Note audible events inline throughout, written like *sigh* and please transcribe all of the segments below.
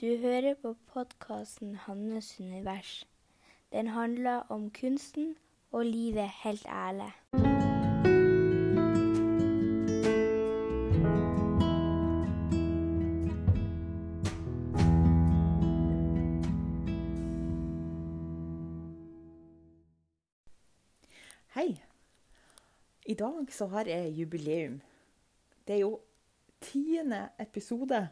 Du hører på podkasten 'Hannes univers'. Den handler om kunsten og livet helt ærlig. Hei. I dag så har jeg jubileum. Det er jo tiende episode.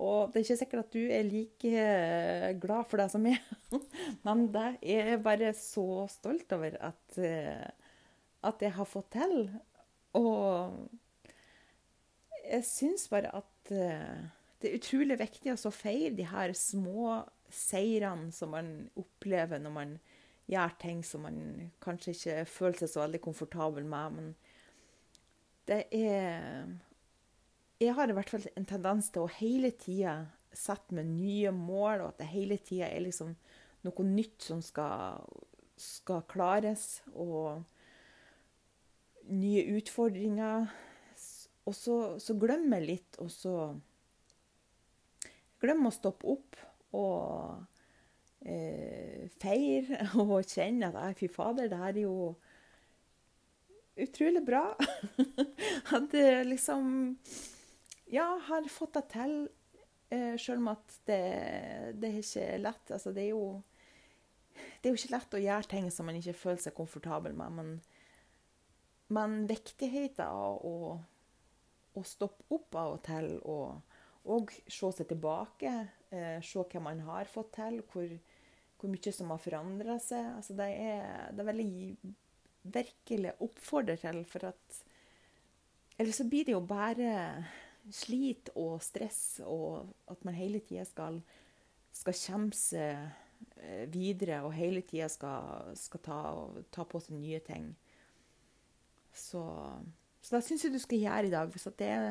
Og det er ikke sikkert at du er like eh, glad for det som jeg. *laughs* Men det er jeg bare så stolt over at, eh, at jeg har fått til. Og jeg syns bare at eh, det er utrolig viktig å feire de her små seirene som man opplever når man gjør ting som man kanskje ikke føler seg så veldig komfortabel med. Men det er Jeg har i hvert fall en tendens til å hele tida sette meg nye mål, og at det hele tida er liksom noe nytt som skal, skal klares. Og nye utfordringer. Og så, så glemmer jeg litt, og så Glemmer å stoppe opp og eh, feire *laughs* og kjenne at fy fader, det her er jo utrolig bra. *laughs* at det liksom Ja, har fått det til, eh, selv om at det, det er ikke lett. Altså, det er jo det er jo ikke lett å gjøre ting som man ikke føler seg komfortabel med. Men, men viktigheten av å, å stoppe opp av og til og, og se seg tilbake, eh, se hva man har fått til, hvor, hvor mye som har forandra seg. Altså, det, er, det er veldig virkelig oppfordrer til, for at Eller så blir det jo bare slit og stress, og at man hele tida skal, skal kjempe videre og hele tida skal, skal ta, ta, på seg nye ting. Så, så det syns jeg du skal gjøre i dag. Hvis det er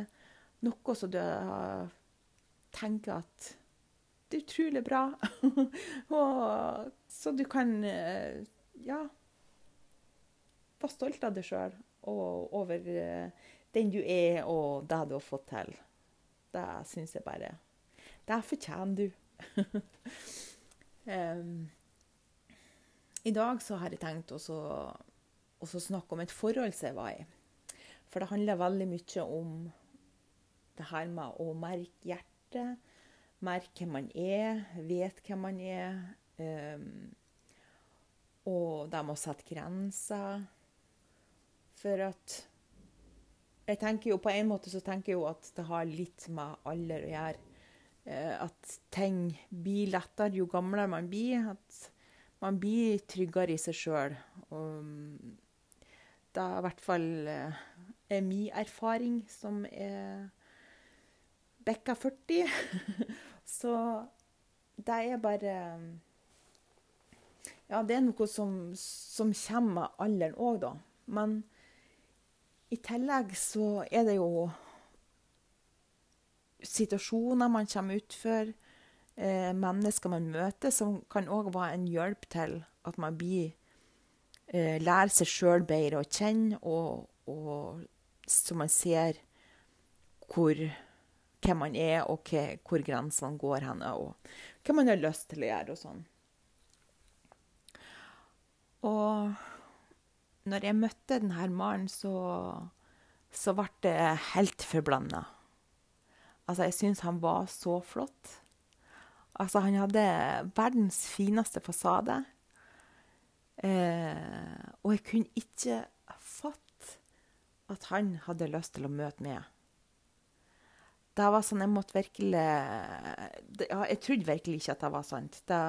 noe som du tenker at det er utrolig bra, *laughs* og så du kan ja, være stolt av deg sjøl og over den du er og det du har fått til. Det syns jeg bare Det fortjener du. *laughs* Um, I dag så har jeg tenkt å snakke om et forhold som jeg var i. For det handler veldig mye om det her med å merke hjertet. Merke hvem man er, vet hvem man er. Um, og det med å sette grenser. For at jeg tenker jo På en måte så tenker jeg jo at det har litt med alder å gjøre at ting blir lettere jo gamlere man blir. At man blir tryggere i seg sjøl. Det er i hvert fall er min erfaring, som er bikka 40. *laughs* Så det er bare Ja, det er noe som, som kommer med alderen òg, da. Men i tillegg så er det jo situasjoner man kommer utfor, eh, mennesker man møter, som kan òg være en hjelp til at man blir eh, lærer seg sjøl bedre å kjenne, og, og, så man ser hvor, hvem man er, og hvor grensene går hen, og hva man har lyst til å gjøre og sånn. Og når jeg møtte denne mannen, så, så ble det helt forblanda. Altså, jeg syns han var så flott. Altså, han hadde verdens fineste fasade. Eh, og jeg kunne ikke fatte at han hadde lyst til å møte meg. Det var sånn Jeg måtte virkelig ja, Jeg trodde virkelig ikke at det var sant. Det,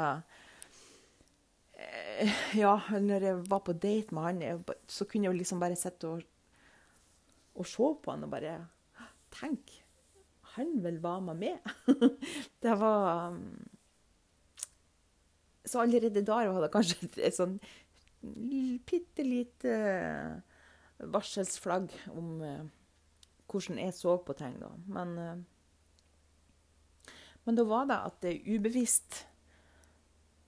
*laughs* ja, når jeg var på date med han, så kunne jeg liksom bare sitte og, og se på han og bare Tenk, han vil være med meg. *laughs* det var Så allerede da hadde jeg kanskje et, et sånn bitte lite varselsflagg om uh, hvordan jeg så på ting da. Men, uh, men da var det at det ubevisst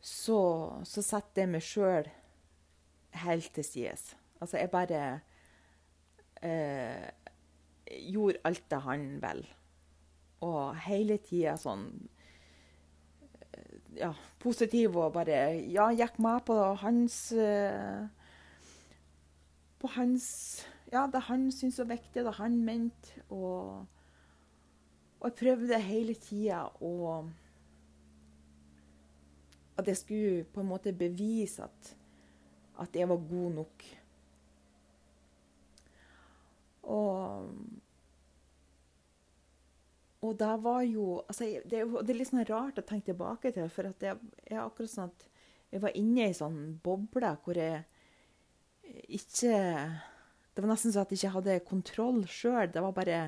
så, så setter jeg meg sjøl helt til sides. Altså, jeg bare eh, gjorde alt det han ville. Og hele tida sånn ja, positiv og bare ja, gikk med på hans eh, På hans Ja, det han syntes var viktig, det han mente. Og, og jeg prøvde hele tida å At jeg skulle på en måte bevise at, at jeg var god nok. Og og det var jo altså, det, det, er litt sånn rart å tenke tilbake til, for at jeg, jeg akkurat sånn at jeg var inne i ei sånn boble hvor jeg ikke Det var nesten sånn at jeg ikke hadde kontroll sjøl. Det var bare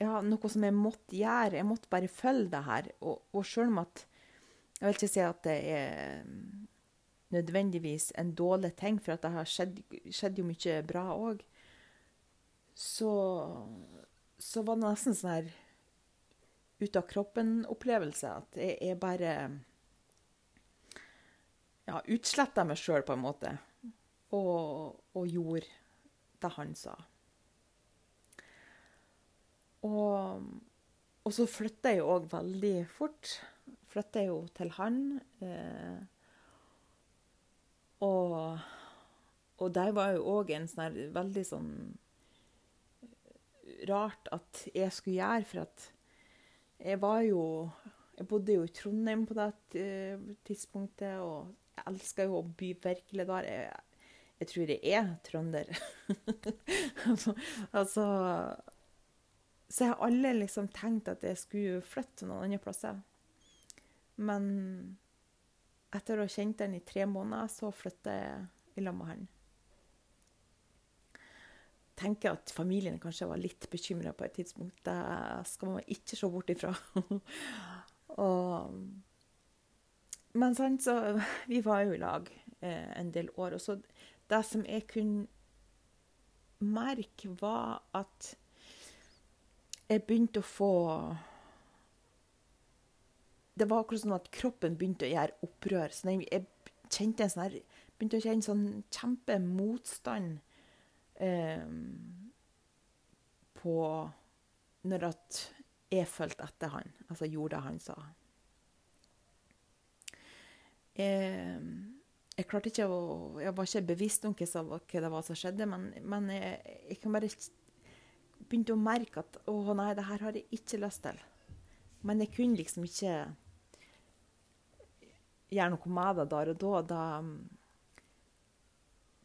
ja, noe som jeg måtte gjøre. Jeg måtte bare følge det her. Og, og sjøl om at Jeg vil ikke si at det er nødvendigvis en dårlig ting, for at det har skjedd, skjedd jo mye bra òg så, så var det nesten sånn her ut av kroppen-opplevelse. At jeg, jeg bare ja, utsletta meg sjøl, på en måte. Og, og, gjorde det han sa. Og, og så flytta jeg jo òg veldig fort. Flytta jo til han. Eh, og, og der var jo òg en sånn veldig sånn rart at jeg skulle gjøre, for at jeg var jo Jeg bodde jo i Trondheim på det eh, tidspunktet, og jeg elska jo å by virkelig der. Jeg, jeg tror jeg er trønder. *laughs* altså Så jeg har alle liksom tenkt at jeg skulle flytte til noen andre plasser. Men etter å ha kjent den i tre måneder, så flytta jeg i lag med han tenker at familien kanskje var litt bekymra på et tidspunkt. Det skal man ikke se bort ifra. *laughs* og, men sant, så Vi var jo i lag eh, en del år. Og så det som jeg kunne merke, var at jeg begynte å få Det var akkurat sånn at kroppen begynte å gjøre opprør. Så jeg kjente en sånn her, begynte å kjenne sånn kjempemotstand eh, på Når at jeg fulgte etter han, altså gjorde det han sa. Jeg, jeg klarte ikke å Jeg var ikke bevisst om hva det var som skjedde, men, men jeg, jeg, kan bare begynte å merke at å nei, det her har jeg ikke lyst til. Men jeg kunne liksom ikke gjøre noe med det der og da. Da,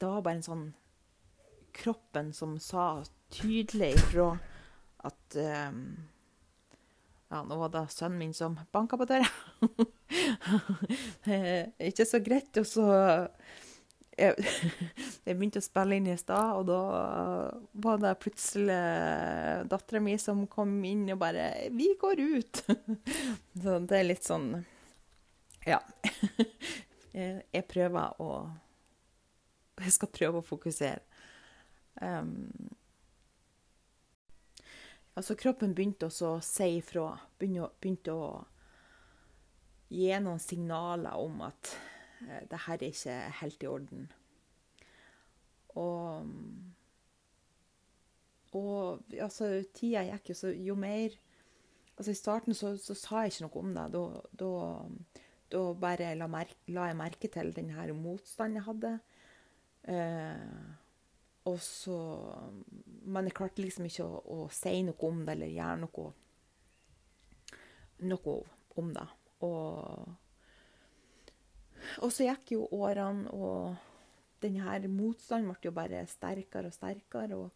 det var bare en sånn kroppen som sa tydelig ifra at um, Ja, nå var det sønnen min som banka på døra. *laughs* ikke så greit. Og så jeg, *laughs* jeg, begynte å spille inn i stad, og da var det plutselig dattera mi som kom inn og bare 'Vi går ut!' *laughs* så det er litt sånn Ja. *laughs* Jeg prøver å Jeg skal prøve å fokusere. Um, altså kroppen begynte også å si ifra. Begynte, begynte å gi noen signaler om at det her er ikke helt i orden. Og, og altså, tida gikk jo, så jo mer Altså, I starten så, så sa jeg ikke noe om det. Da, da, da bare la, merke, la, jeg merke til den her motstanden jeg hadde. Eh, og så Men jeg klarte liksom ikke å, å, si noe om det eller gjøre noe, noe om det. Og, og så gikk jo årene, og denne motstanden ble jo bare sterkere og sterkere. Og,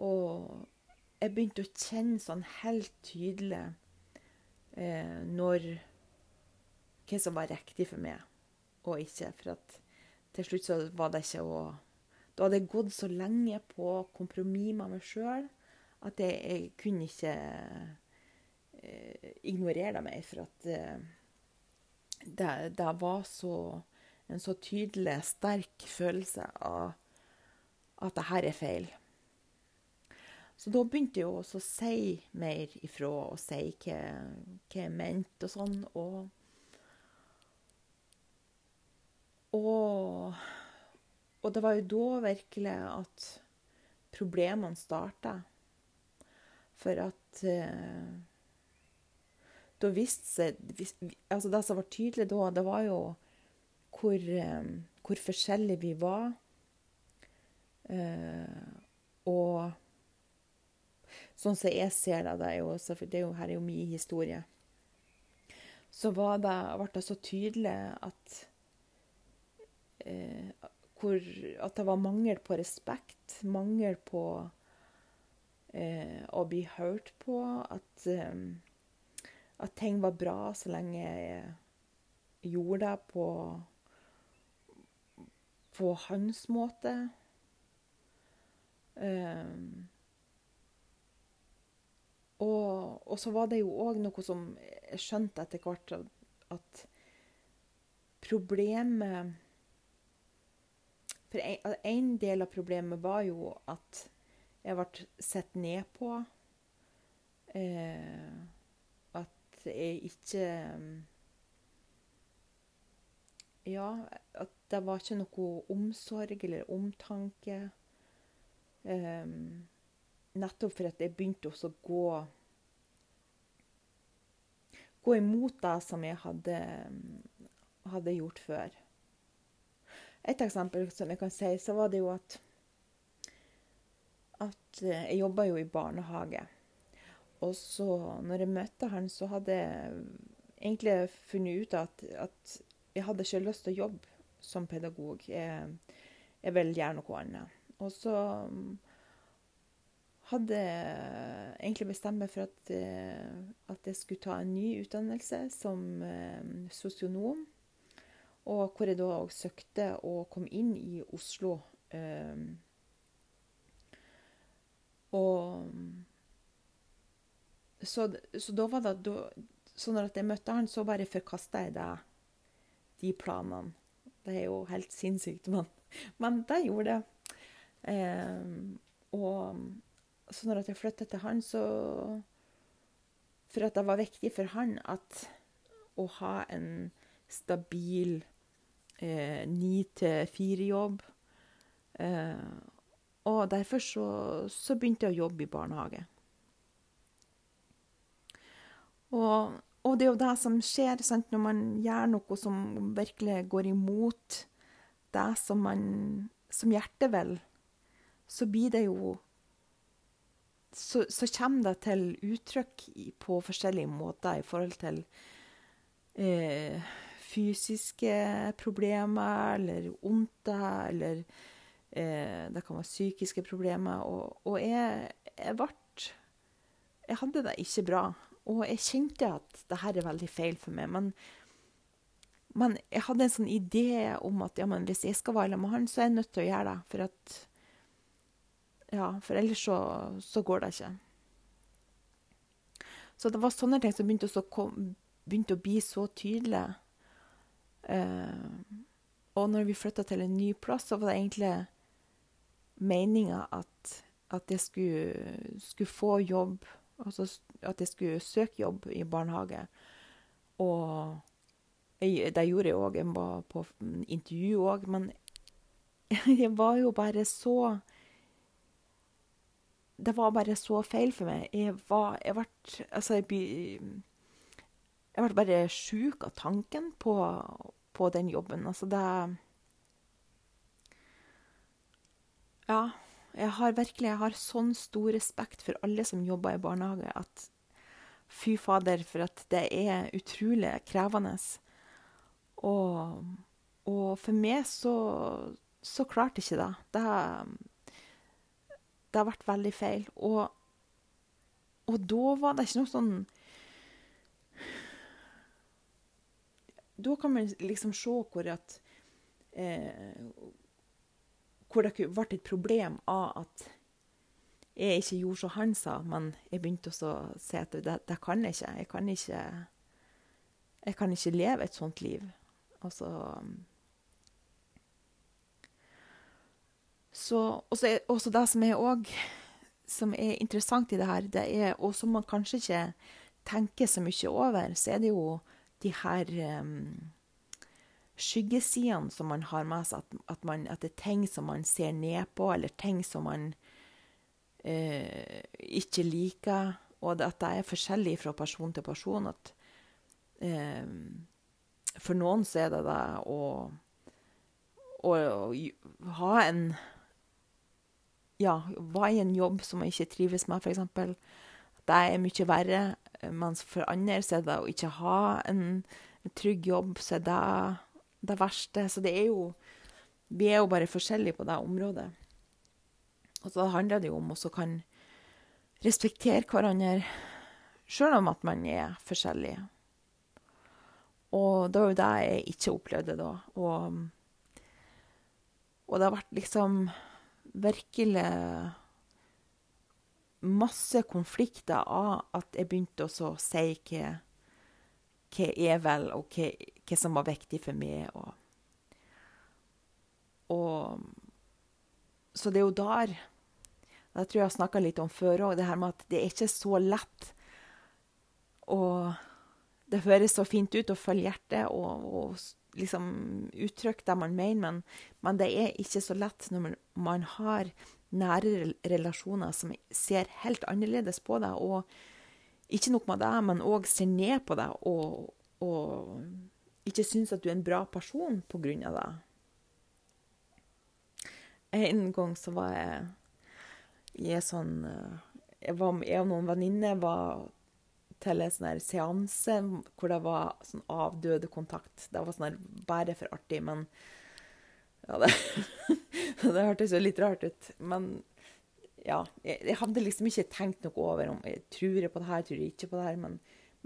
og jeg begynte å kjenne sånn helt tydelig eh, når hva som var riktig for meg og ikke. For at til slutt så var det ikke å da hadde jeg gått så lenge på kompromiss med meg sjøl at jeg, jeg, kunne ikke eh, ignorere det mer. For at eh, det, det, var så en så tydelig, sterk følelse av at det her er feil. Så da begynte jeg også å si mer ifra og si hva, hva jeg mente og sånn. Og, og og det var jo da virkelig at problemene starta. For at eh, da viste seg altså Det som var tydelig da, det var jo hvor, um, hvor forskjellige vi var. Uh, og sånn som jeg ser det, det er jo, det er jo, her er jo min historie, så det, ble det så tydelig at eh, hvor, At det var mangel på respekt, mangel på eh, å bli hørt på. At, eh, at ting var bra så lenge jeg gjorde det på, på hans måte. Um, og, og, så var det jo òg noe som jeg skjønte etter hvert, at problemet For en, en, del av problemet var jo at jeg ble sett ned på. Eh, at jeg ikke Ja, at det var ikke noe omsorg eller omtanke. Um, nettopp for at jeg begynte også å gå gå imot det som jeg hadde, hadde, gjort før. Et eksempel som jeg kan si, så var det jo at at jeg jobba jo i barnehage. Og så, når jeg møtte han, så hadde jeg egentlig funnet ut at, at jeg hadde ikke lyst til å jobbe som pedagog. Jeg, jeg vil gjøre noe annet. Og så hadde jeg egentlig bestemt meg for at, eh, at, jeg skulle ta en ny utdannelse som eh, sosionom. Og hvor jeg da òg søkte å komme inn i Oslo. Eh, og så, så, da var det da, Så når jeg møtte han, så bare forkasta jeg det, de planene. Det er jo helt sinnssykt, men, men det gjorde det. Eh, og så når jeg flytta til han, så For at det var viktig for han at å ha en stabil ni til fire-jobb. Eh, og derfor så, så, begynte jeg å jobbe i barnehage. Og, og, det er jo det som skjer sant, når man gjør noe som virkelig går imot det som man som hjertet vil, så blir det jo så, så, kommer det til uttrykk på forskjellige måter i forhold til eh, fysiske problemer eller ondter, eller eh, det kan være psykiske problemer. Og, og jeg, jeg ble Jeg hadde det ikke bra. Og jeg kjente at det her er veldig feil for meg. Men, men jeg hadde en sånn idé om at ja, hvis jeg skal være sammen med han, så er jeg nødt til å gjøre det. For at ja, for ellers så, så, går det ikke. Så det var sånne ting som begynte å, kom, begynte å bli så tydelige. Uh, og når vi flytta til en ny plass, så var det egentlig meninga at, at jeg skulle, skulle, få jobb. Altså at jeg skulle søke jobb i barnehage. Og det gjorde jeg òg. Jeg var på intervju òg. Men *laughs* jeg var jo bare så det var bare så feil for meg. Jeg var Jeg ble Altså, jeg jeg ble bare sjuk av tanken på, på, den jobben. Altså, det Ja. Jeg har virkelig jeg har sånn stor respekt for alle som jobber i barnehage, at fy fader, for at det er utrolig krevende. Og, og for meg så, så klarte jeg ikke det. Det det har vært veldig feil. Og, og da var det ikke noe sånn Da kan man liksom se hvor at eh, Hvor det ble et problem av at jeg ikke gjorde som han sa, men jeg begynte også å se at det, det kan jeg ikke. Jeg kan ikke Jeg kan ikke leve et sånt liv. Altså Så, også, også det som er, også, som er interessant i det her, det er, og som man kanskje ikke tenker så mye over, så er det jo de her um, skyggesidene som man har med seg. At, at, man, at, det er ting som man ser ned på, eller ting som man eh, ikke liker. Og at det er forskjellig fra person til person. At eh, For noen så er det det å, å, å ha en Ja, være i en jobb som man ikke trives med, f.eks. Det er mye verre. Mens for andre så er det å ikke ha en trygg jobb, så er det det verste. Så det er jo Vi er jo bare forskjellige på det området. Og så handler det jo om å kan respektere hverandre sjøl om at man er forskjellige. Og det var jo det jeg ikke opplevde da. Og, og det har vært liksom virkelig masse konflikter av at jeg begynte å si hva, hva er vel, og hva, hva, som var viktig for meg. Og, og, så det er jo der Det tror jeg jeg snakka litt om før òg, det her med at det er ikke så lett å Det høres så fint ut å følge hjertet og, og liksom uttrykke det man mener, men, men, det er ikke så lett når man, man har nære relasjoner som ser helt annerledes på deg. Og ikke nok med det, men òg ser ned på deg og, og ikke syns at du er en bra person på grunn av det. En gang så var jeg i en sånn Jeg, var, jeg og noen venninner var til en sånn seanse hvor det var sånn avdøde kontakt. Det var sånn bare for artig, men ja, det, *laughs* det hørtes jo litt rart ut. Men ja, jeg, jeg, hadde liksom ikke tenkt noe over om jeg tror på det her, tror jeg ikke på det her. Men,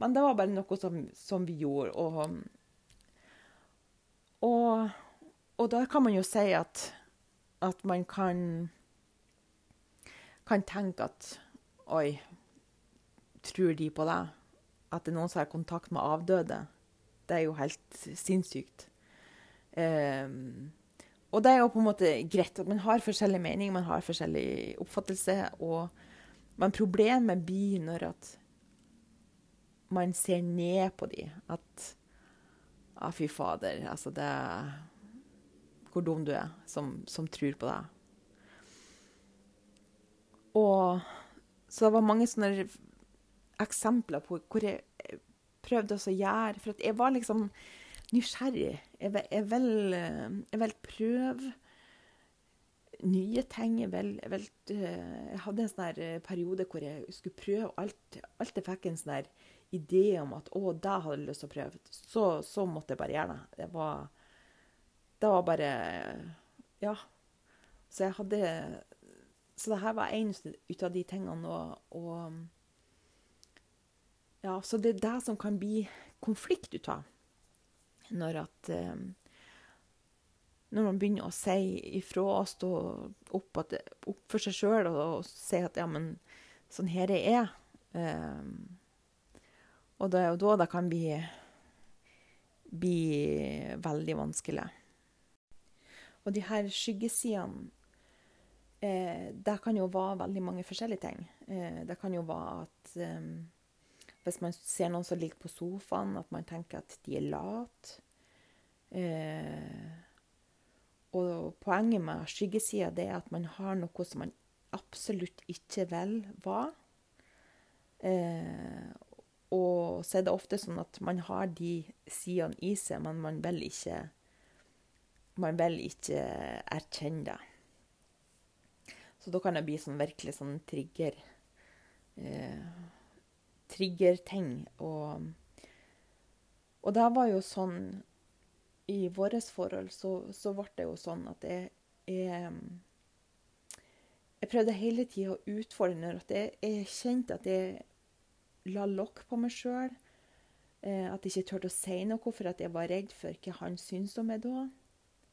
men det var bare noe som, som vi gjorde. Og, og, og, da kan man jo si at, at man kan, kan tenke at Oi, tror de på deg? At det er noen som har kontakt med avdøde? Det er jo helt sinnssykt. Um, og det er jo på en måte greit at man har forskjellig mening, man har forskjellig oppfattelse. Og, men problemet blir når at man ser ned på dem. At Ja, fy fader, altså det Hvor dum du er som, som tror på deg. Og så det var mange sånne eksempler på hvor jeg prøvde å gjøre For jeg var liksom nysgjerrig. Jeg vil, jeg vil, jeg vil prøve nye ting. Jeg, vil, jeg, vil, jeg hadde en sånn periode hvor jeg skulle prøve alt. Alt jeg fikk en sånn idé om at å, det hadde jeg lyst til å prøve, så, så, måtte jeg bare gjøre det. Det var, det var bare Ja. Så jeg hadde Så det her var en ut av de tingene. Og, og ja, så det er det som kan bli konflikt ut av når at eh, Når man begynner å si ifra og stå opp, at, opp for seg sjøl og, og, si at ja, men sånn her jeg er. Eh, og det er jo da det kan bli, bli veldig vanskelig. Og de her skyggesidene eh, Det kan jo være veldig mange forskjellige ting. Eh, det kan jo være at eh, hvis man ser noen som ligger på sofaen, at man tenker at de er late. Eh, og poenget med skyggesida er at man har noe som man absolutt ikke vil være. Og så er det ofte sånn at man har de sidene i seg, men man vil ikke Man vil ikke erkjenne det. Så da kan det bli sånn virkelig sånn trigger. Eh, triggerting. Og, og det var jo sånn I vårt forhold så, så ble det jo sånn at jeg, jeg, jeg prøvde hele tida å utfordre når jeg, jeg, kjente at jeg la lokk på meg sjøl. Eh, at jeg ikke turte å si noe for at jeg var redd for hva han syntes om meg da.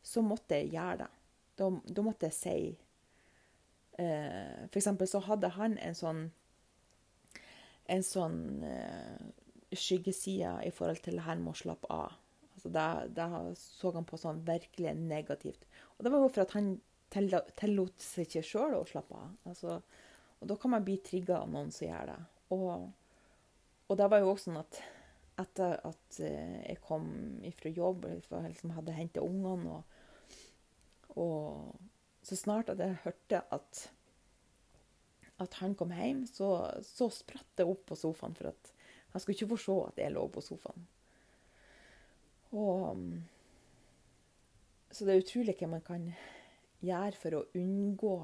Så måtte jeg gjøre det. Da, da måtte jeg si eh, For eksempel så hadde han en sånn en sånn uh, skyggeside i forhold til det her med å slappe av. Altså det, det, så han på sånn virkelig negativt. Og det var jo for at han tillot seg ikke sjøl å slappe av. Altså, og da kan man bli trigga av noen som gjør det. Og, og det var jo også sånn at etter at uh, jeg kom fra jobb, og liksom hadde henta ungene og, og så snart at jeg hørte at at han kom hjem, så, så spratt jeg opp på sofaen. For at han skulle ikke få se at jeg lå på sofaen. Og mm, Så det er utrolig hva man kan gjøre for å unngå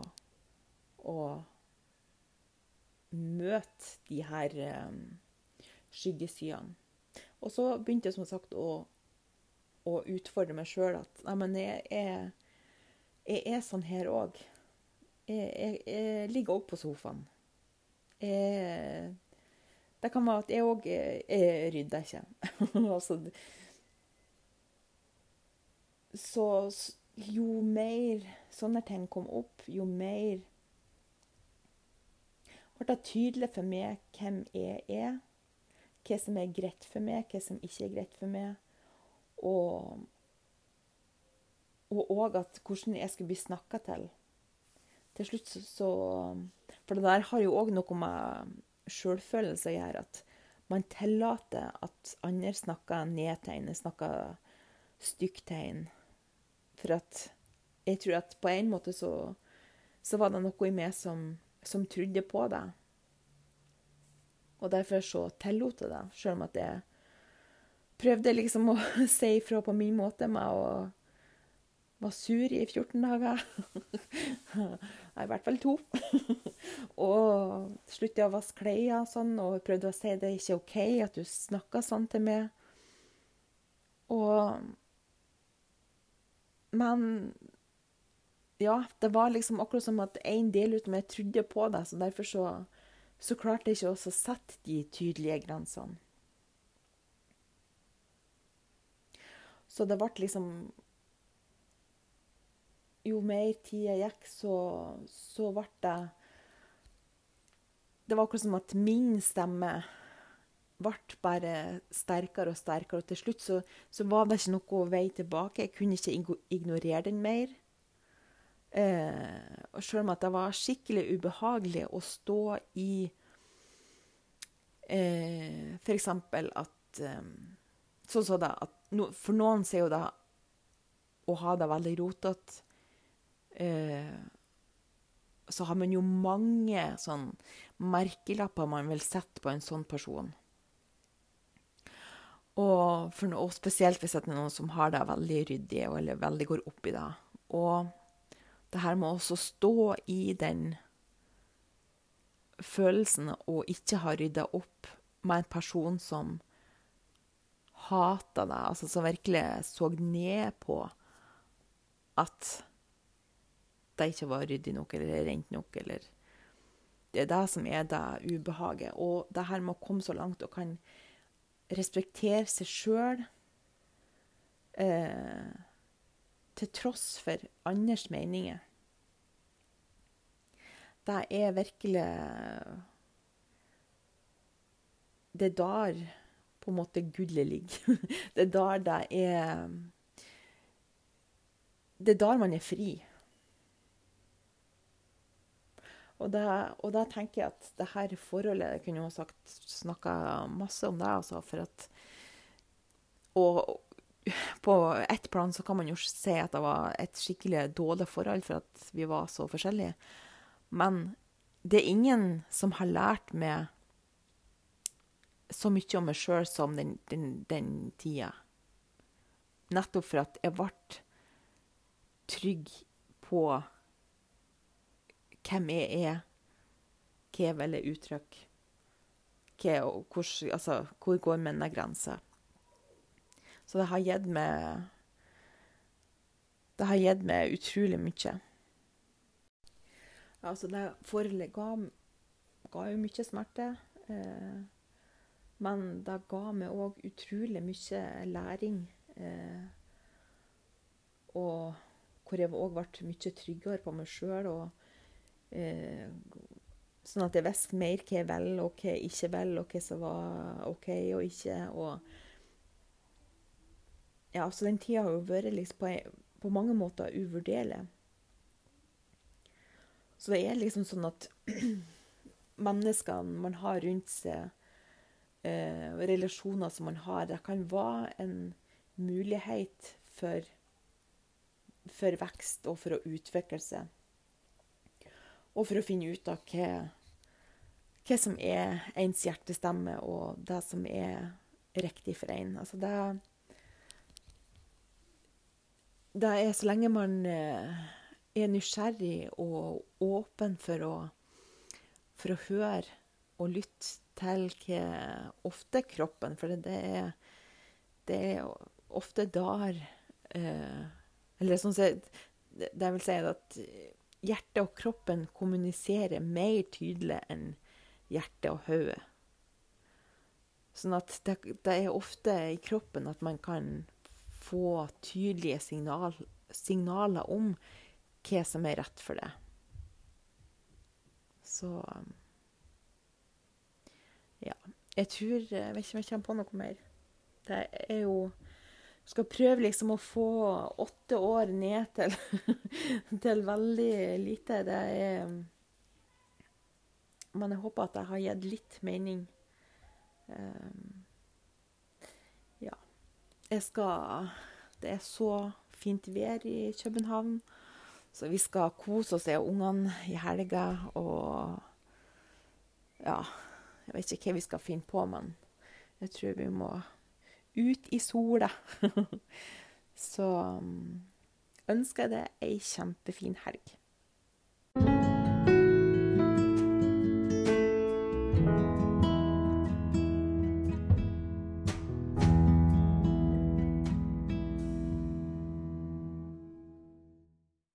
å møte de her um, skyggesidene. Og så begynte jeg som sagt å, å utfordre meg sjøl at nei, men jeg er, jeg er sånn her òg. Jeg, jeg, jeg, ligger òg på sofaen. Jeg, det kan være at jeg òg rydder ikke. *laughs* altså, så jo mer sånne ting kom opp, jo mer ble det tydelig for meg hvem jeg er hva som er greit for meg, hva som ikke er greit for meg. Og og at hvordan jeg skulle bli snakka til. Til slutt så For det der har jo òg noe med sjølfølelse å gjøre. At man tillater at andre snakker ned snakker stygt. For at jeg tror at på en måte så, så var det noe i meg som, som trodde på det. Og derfor så tillot jeg det, sjøl om at jeg prøvde liksom å *laughs* si ifra på min måte med å var sur i 14 dager. *laughs* Nei, i hvert fall to. *laughs* og sluttet å vaske klær og sånn, og prøvde å si det er ikke OK at du snakker sånn til meg. Og Men ja, det var liksom akkurat som at en del av meg trodde på det, så derfor så så klarte jeg ikke også å sette de tydelige grensene. Så det ble liksom Jo mer tida gikk, så, så ble det Det var akkurat som at min stemme ble bare sterkere og sterkere. Og til slutt så, så var det ikke noe vei tilbake. Jeg kunne ikke ignorere den mer. Eh, og om at det var skikkelig ubehagelig å stå i eh, F.eks. at eh, Sånn som det at no, For noen sier jo det å ha det veldig rotete eh, Så har man jo mange sånn merkelapper man vil sette på en sånn person. Og, for, og spesielt hvis det er noen som har det veldig ryddig eller veldig går opp i det. Og det her med å stå i den følelsen og ikke ha rydda opp med en person som hata deg, altså som virkelig så ned på at det ikke var ryddig nok eller rent nok, eller Det er det som er det ubehaget. Og det her med å komme så langt og kan respektere seg sjøl eh, til tross for andres meninger. Det er virkelig Det er der på en måte gullet ligger. *laughs* Det er der det er Det er der man er fri. Og da, tenker jeg at det her forholdet Jeg kunne jo sagt snakka masse om det, altså, for at Og på ett plan så kan man jo se at det var et skikkelig dårlig forhold for at vi var så forskjellige. Men det er ingen som har lært meg så mye om meg sjøl som den, den, den, tida. Nettopp for at jeg ble trygg på hvem jeg er, hva jeg vil uttrykke, hvor, altså, hvor går mine grenser. Så det har gitt meg Det har gitt meg utrolig mye. Altså, det forholdet ga, ga, jo mye smerte. Eh, men det ga meg òg utrolig mye læring. Eh, og hvor jeg òg ble mye tryggere på meg sjøl. Eh, sånn at jeg visste mer hva jeg vil, og hva jeg ikke vil, og hva som var OK og ikke. og ja, så den tida har jo vært liksom på, på, mange måter uvurderlig. Så det er liksom sånn at *clears throat* menneskene man har rundt seg, eh, relasjoner som man har, det kan være en mulighet for, for vekst og for å utvikle seg. Og for å finne ut av hva, hva som er ens hjertestemme, og det som er riktig for en. Altså det det er så lenge man eh, er nysgjerrig og åpen for å, for å høre og lytte til hva ofte kroppen For det er, det er ofte der eh, Eller sånn sett Det vil si at hjertet og kroppen kommuniserer mer tydelig enn hjertet og hodet. Sånn at det, det, er ofte i kroppen at man kan få tydelige signal, signaler om hva som er rett for det. Så Ja. Jeg tror Jeg vet ikke om jeg kommer på noe mer. Det er jo skal prøve liksom å få åtte år ned til, *laughs* til veldig lite. Det er Men jeg håper at jeg har gitt litt mening. Um. Jeg skal Det er så fint vær i København, så vi skal kose oss, jeg og ungene, i helga. Og ja Jeg vet ikke hva vi skal finne på, men jeg tror vi må ut i sola. *laughs* Så ønsker jeg deg ei kjempefin helg.